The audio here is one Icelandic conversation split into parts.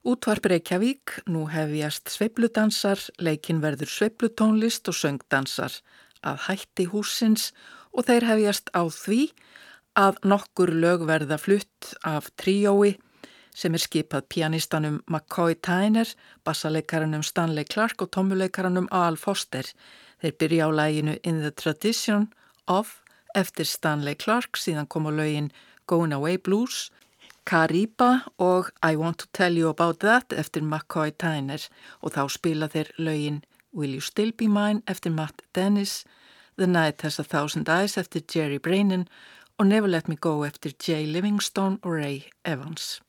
Útvarp Reykjavík, nú hefjast sveibludansar, leikin verður sveiblutónlist og söngdansar að hætti húsins og þeir hefjast á því að nokkur lög verða flutt af tríói sem er skipað pianistanum McCoy Tyner, bassaleikaranum Stanley Clark og tommuleikaranum Al Foster. Þeir byrja á læginu In the Tradition of eftir Stanley Clark, síðan kom á lögin Going Away Blues Kariba og I Want to Tell You About That eftir McCoy Tyner og þá spila þeir lögin Will You Still Be Mine eftir Matt Dennis, The Night Has a Thousand Eyes eftir Jerry Brainin og Never Let Me Go eftir Jay Livingstone og Ray Evans.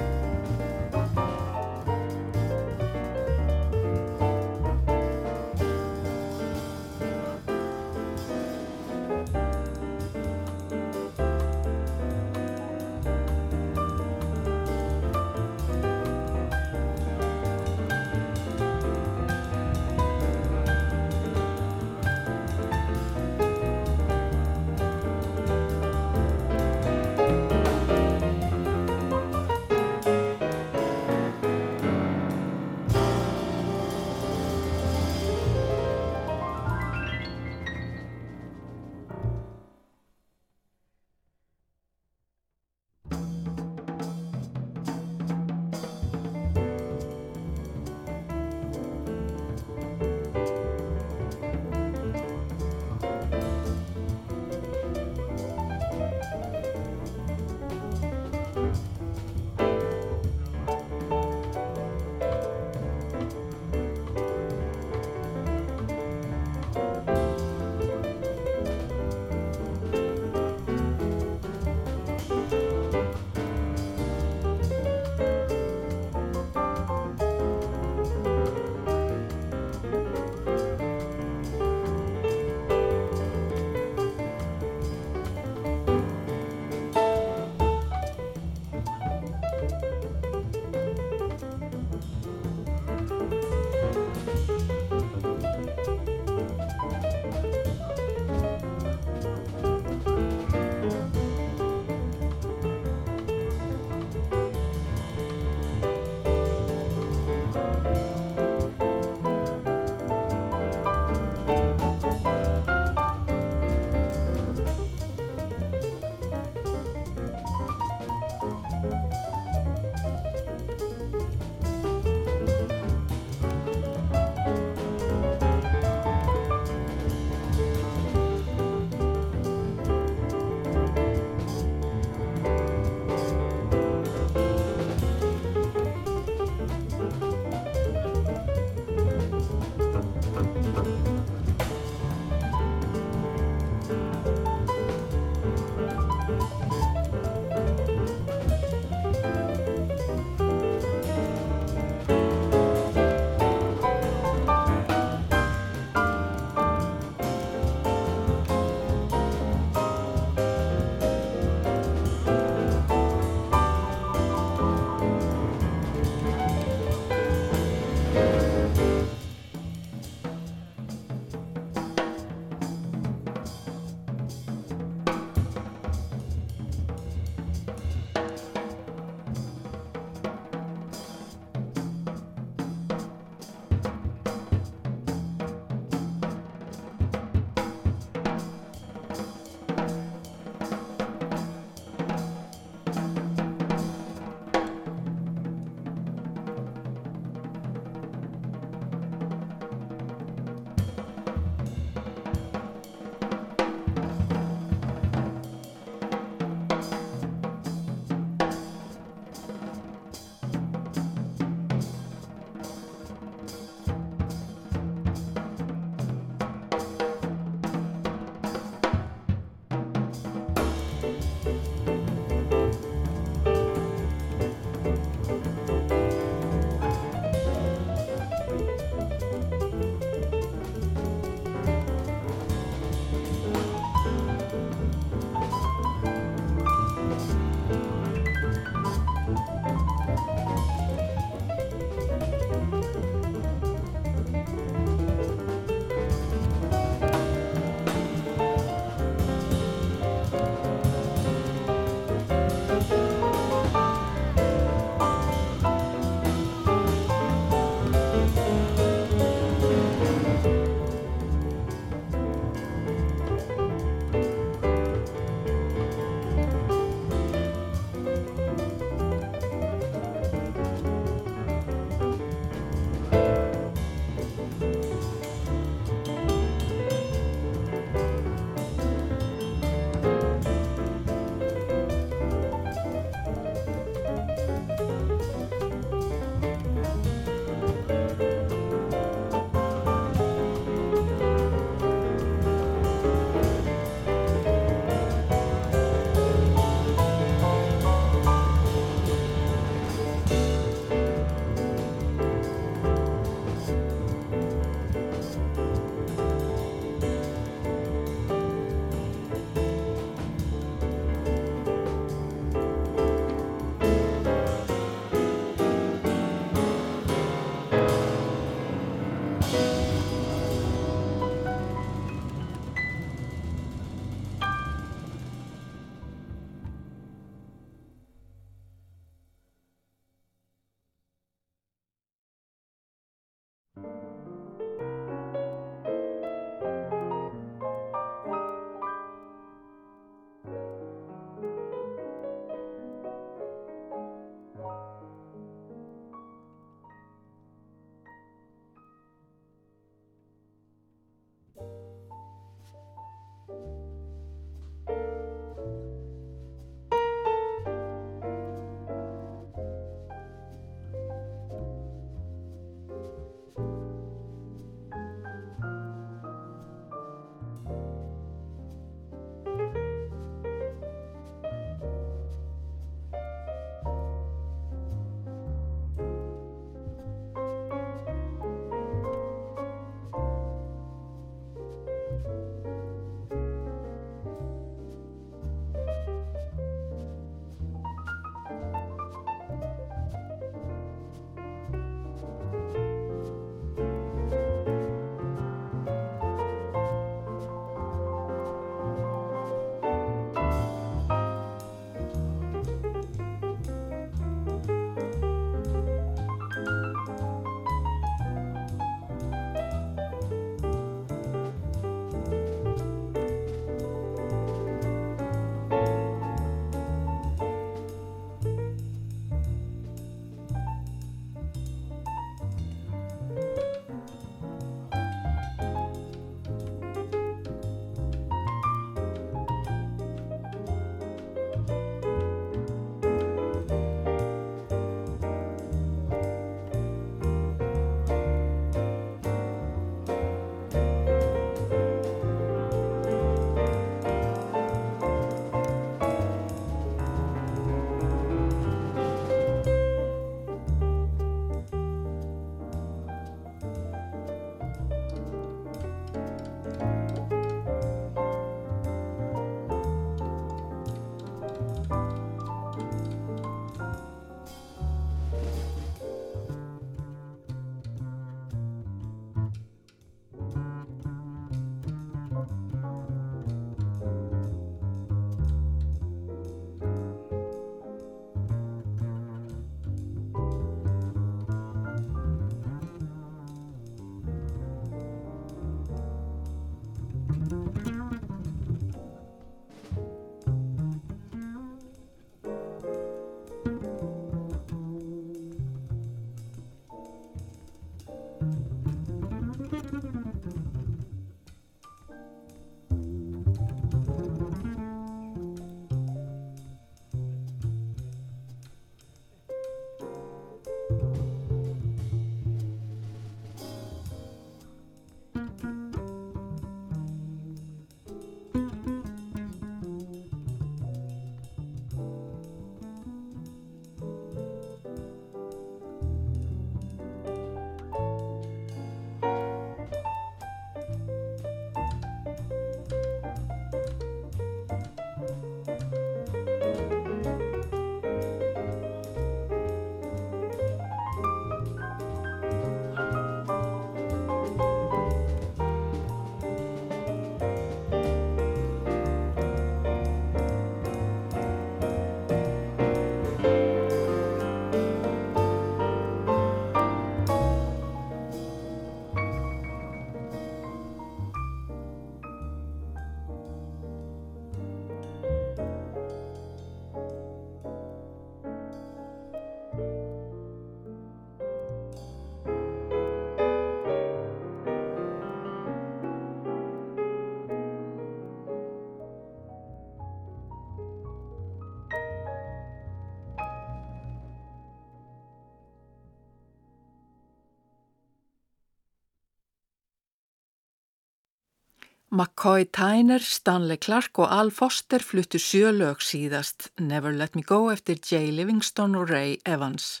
McCoy Tyner, Stanley Clark og Al Foster fluttu sjö lög síðast, Never Let Me Go eftir Jay Livingston og Ray Evans.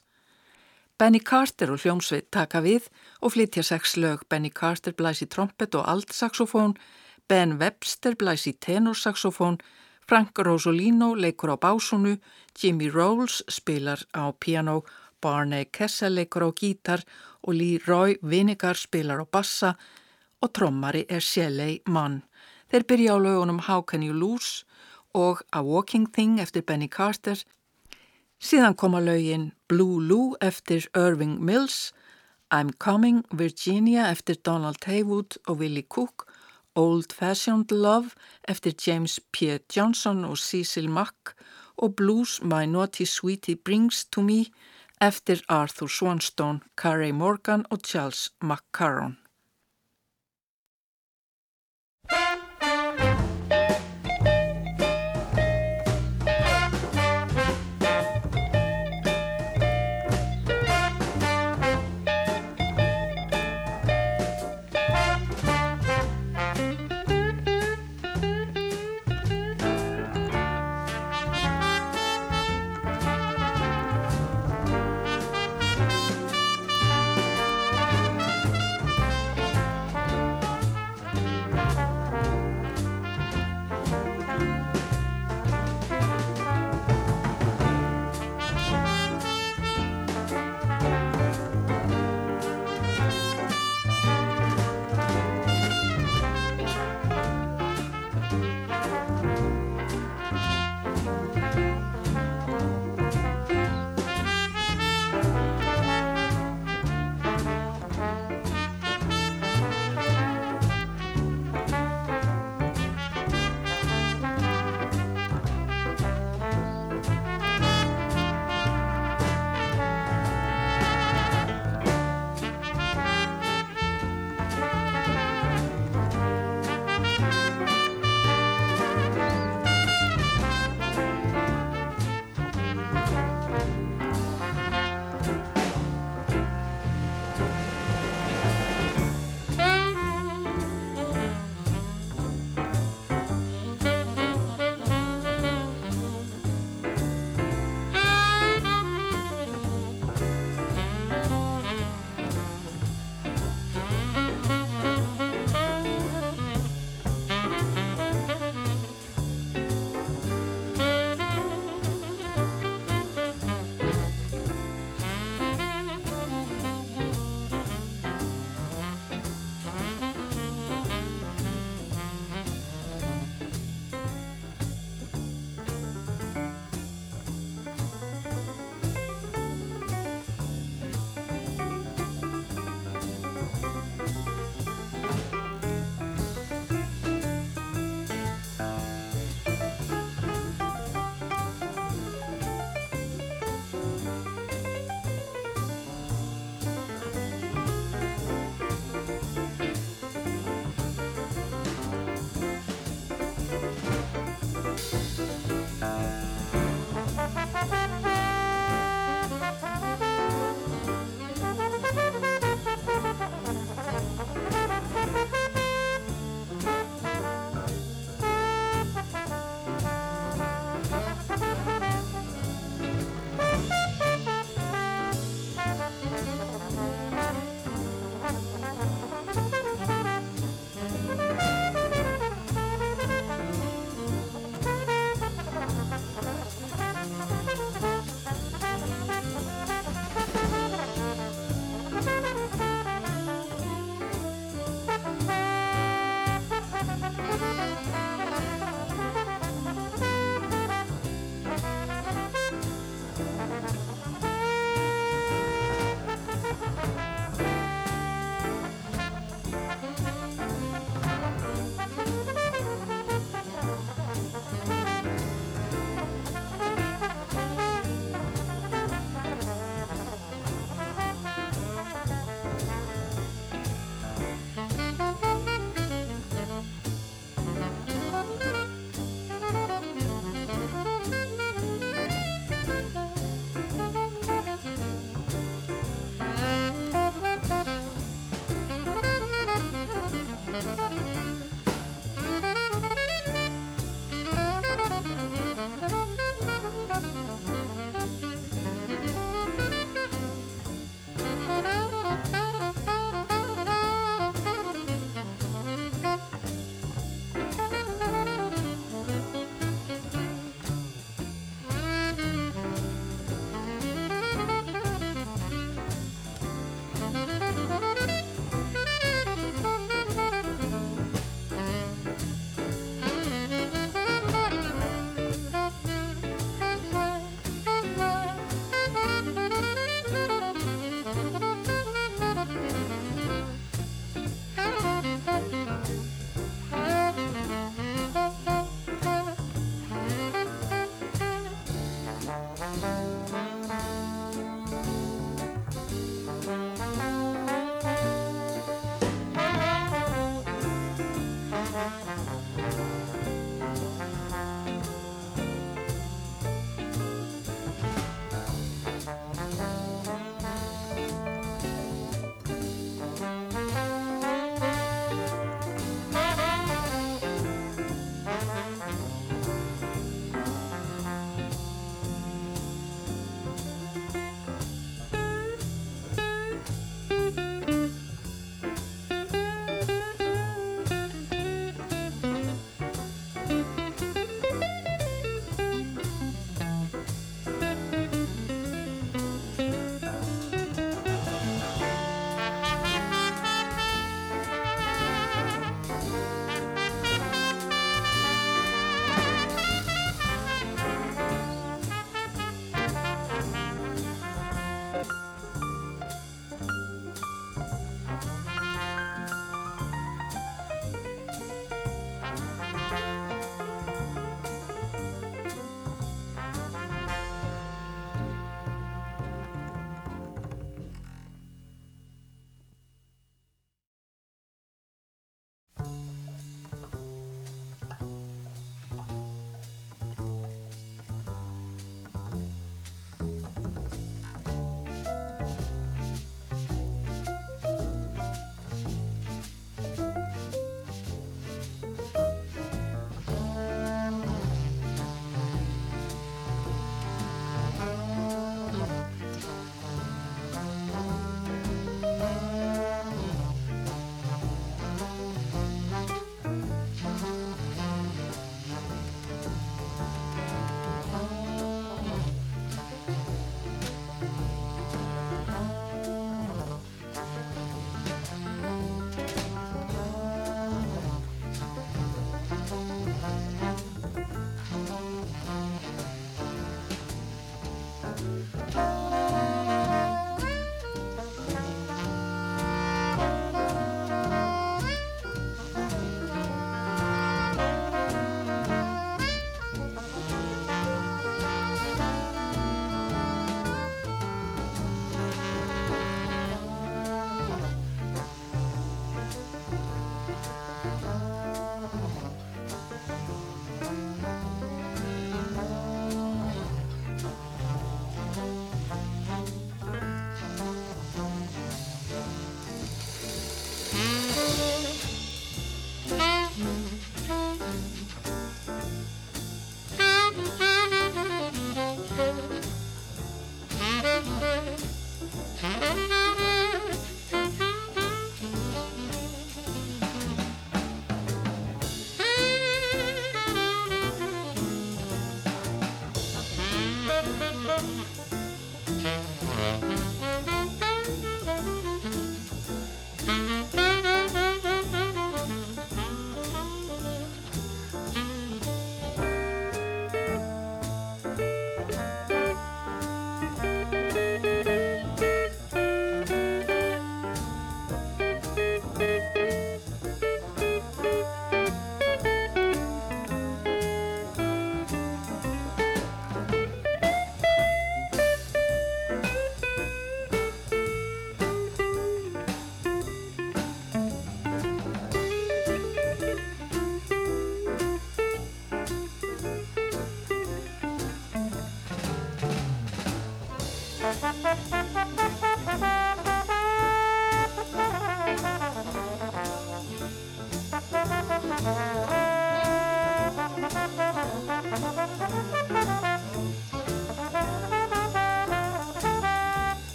Benny Carter og hljómsveit taka við og flytja sex lög. Benny Carter blæs í trompet og altsaxofón, Ben Webster blæs í tenorsaxofón, Frank Rosolino leikur á básunu, Jimmy Rolls spilar á piano, Barney Kessel leikur á gítar og Lee Roy Vinegar spilar á bassa og trommari er Shelley Mann. Þeir byrja á lögunum How Can You Lose og A Walking Thing eftir Benny Carter. Síðan koma lögin Blue Lou eftir Irving Mills, I'm Coming Virginia eftir Donald Haywood og Willie Cook, Old Fashioned Love eftir James P. Johnson og Cecil Mack og Blues My Naughty Sweetie Brings to Me eftir Arthur Swanstone, Carey Morgan og Charles McCarron.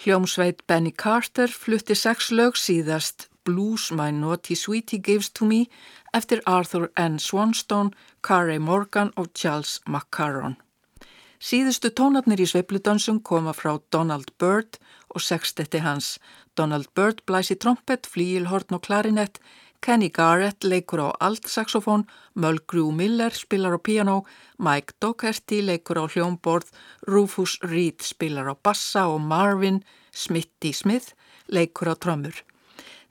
Hljómsveit Benny Carter flutti sex lög síðast Blues My Naughty Sweetie Gives to Me eftir Arthur N. Swanstone, Carey Morgan og Charles McCarron. Síðustu tónarnir í sveipludansum koma frá Donald Byrd og sextetti hans. Donald Byrd blæsi trompet, flíilhorn og klarinett, Kenny Garrett leikur á altsaxofón, Mulgrew Miller spilar á piano, Mike Dougherty leikur á hljómborð, Rufus Reed spilar á bassa og Marvin Smitty Smith leikur á trömmur.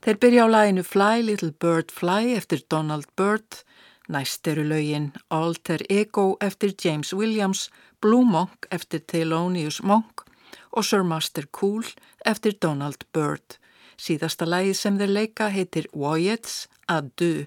Þeir byrja á læginu Fly Little Bird Fly eftir Donald Byrd, næst eru lögin Alter Ego eftir James Williams, Blue Monk eftir Thelonious Monk og Sir Master Cool eftir Donald Byrd. Síðasta lægi sem þeir leika heitir Wyatt's Adieu.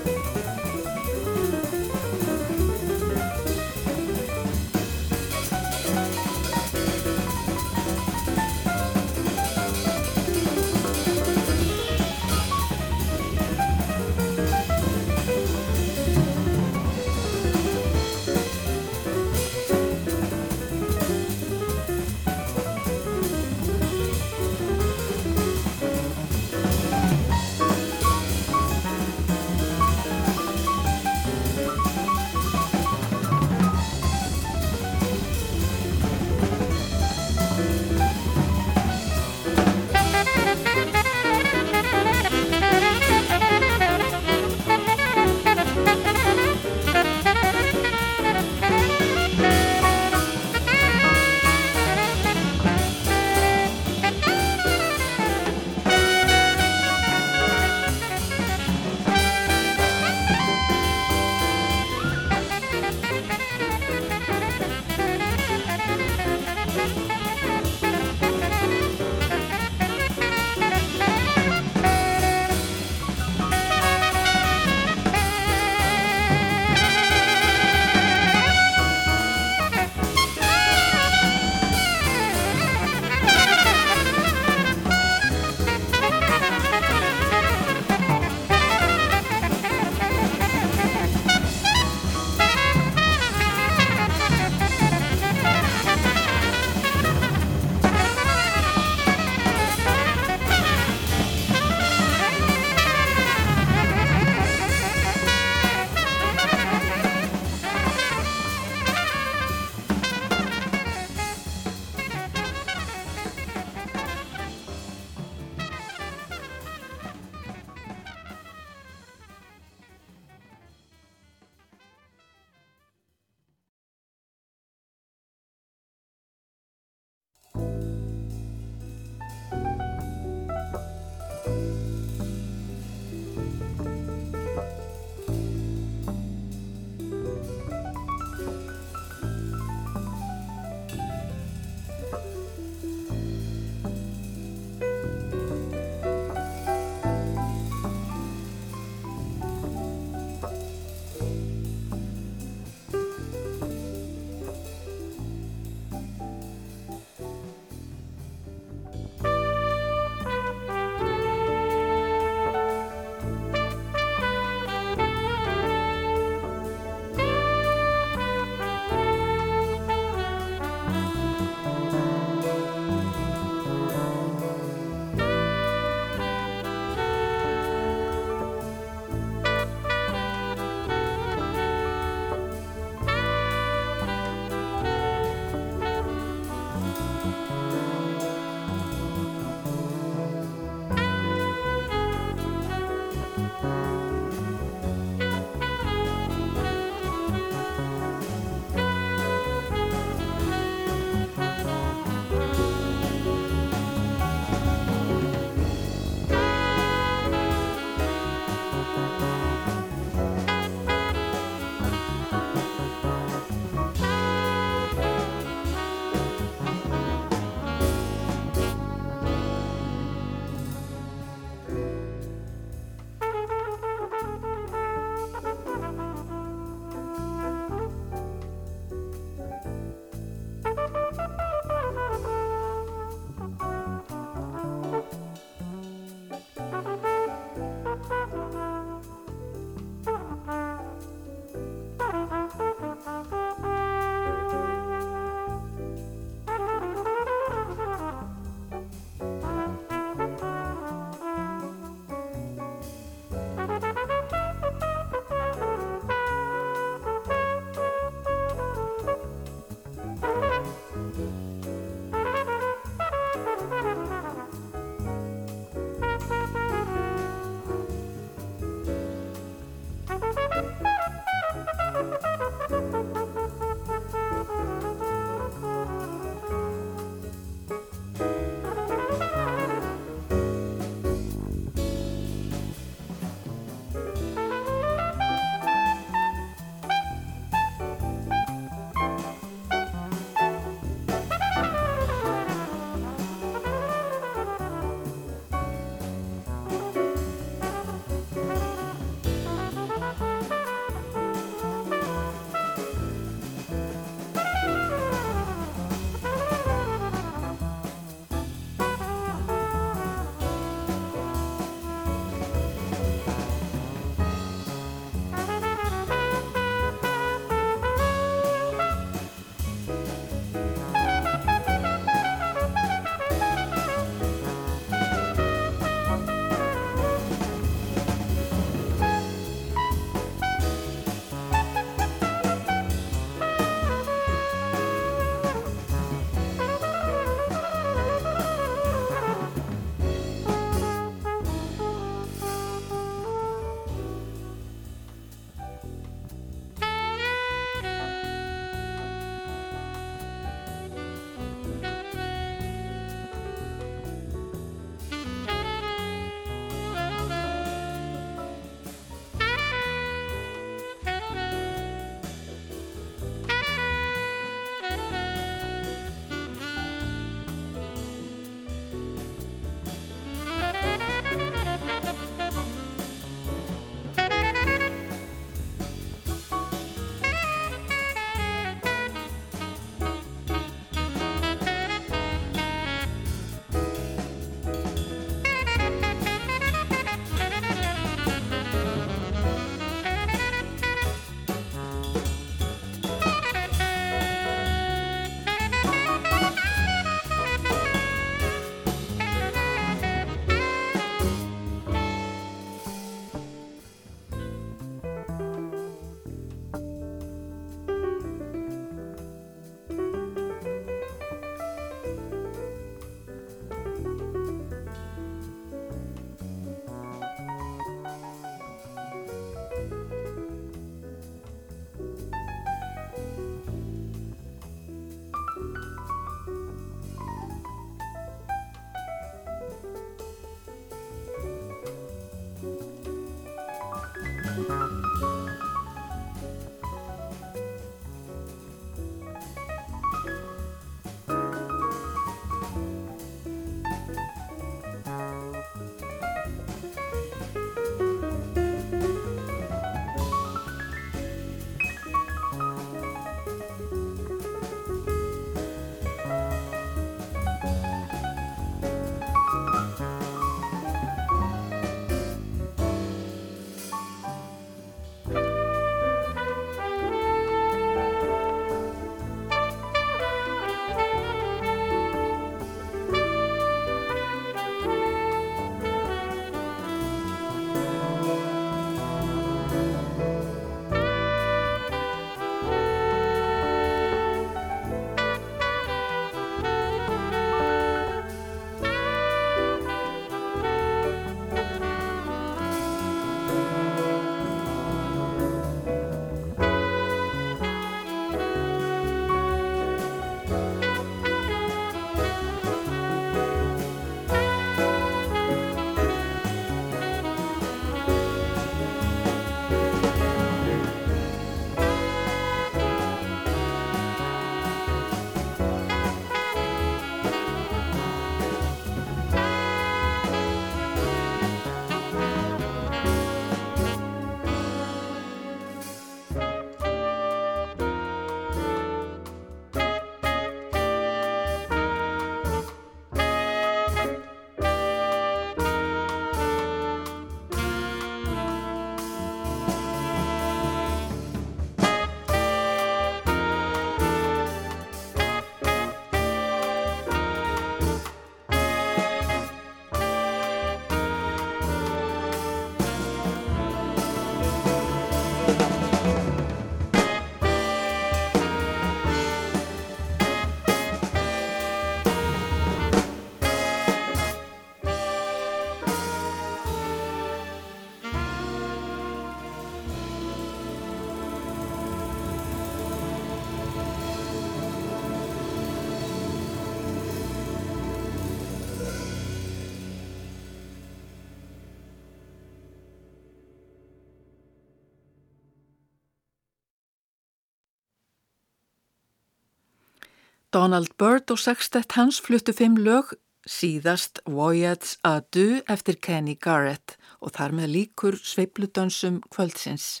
Donald Byrd og sextett hans fluttu fimm lög, síðast Voyage à Deux eftir Kenny Garrett og þar með líkur sveipludönsum kvöldsins.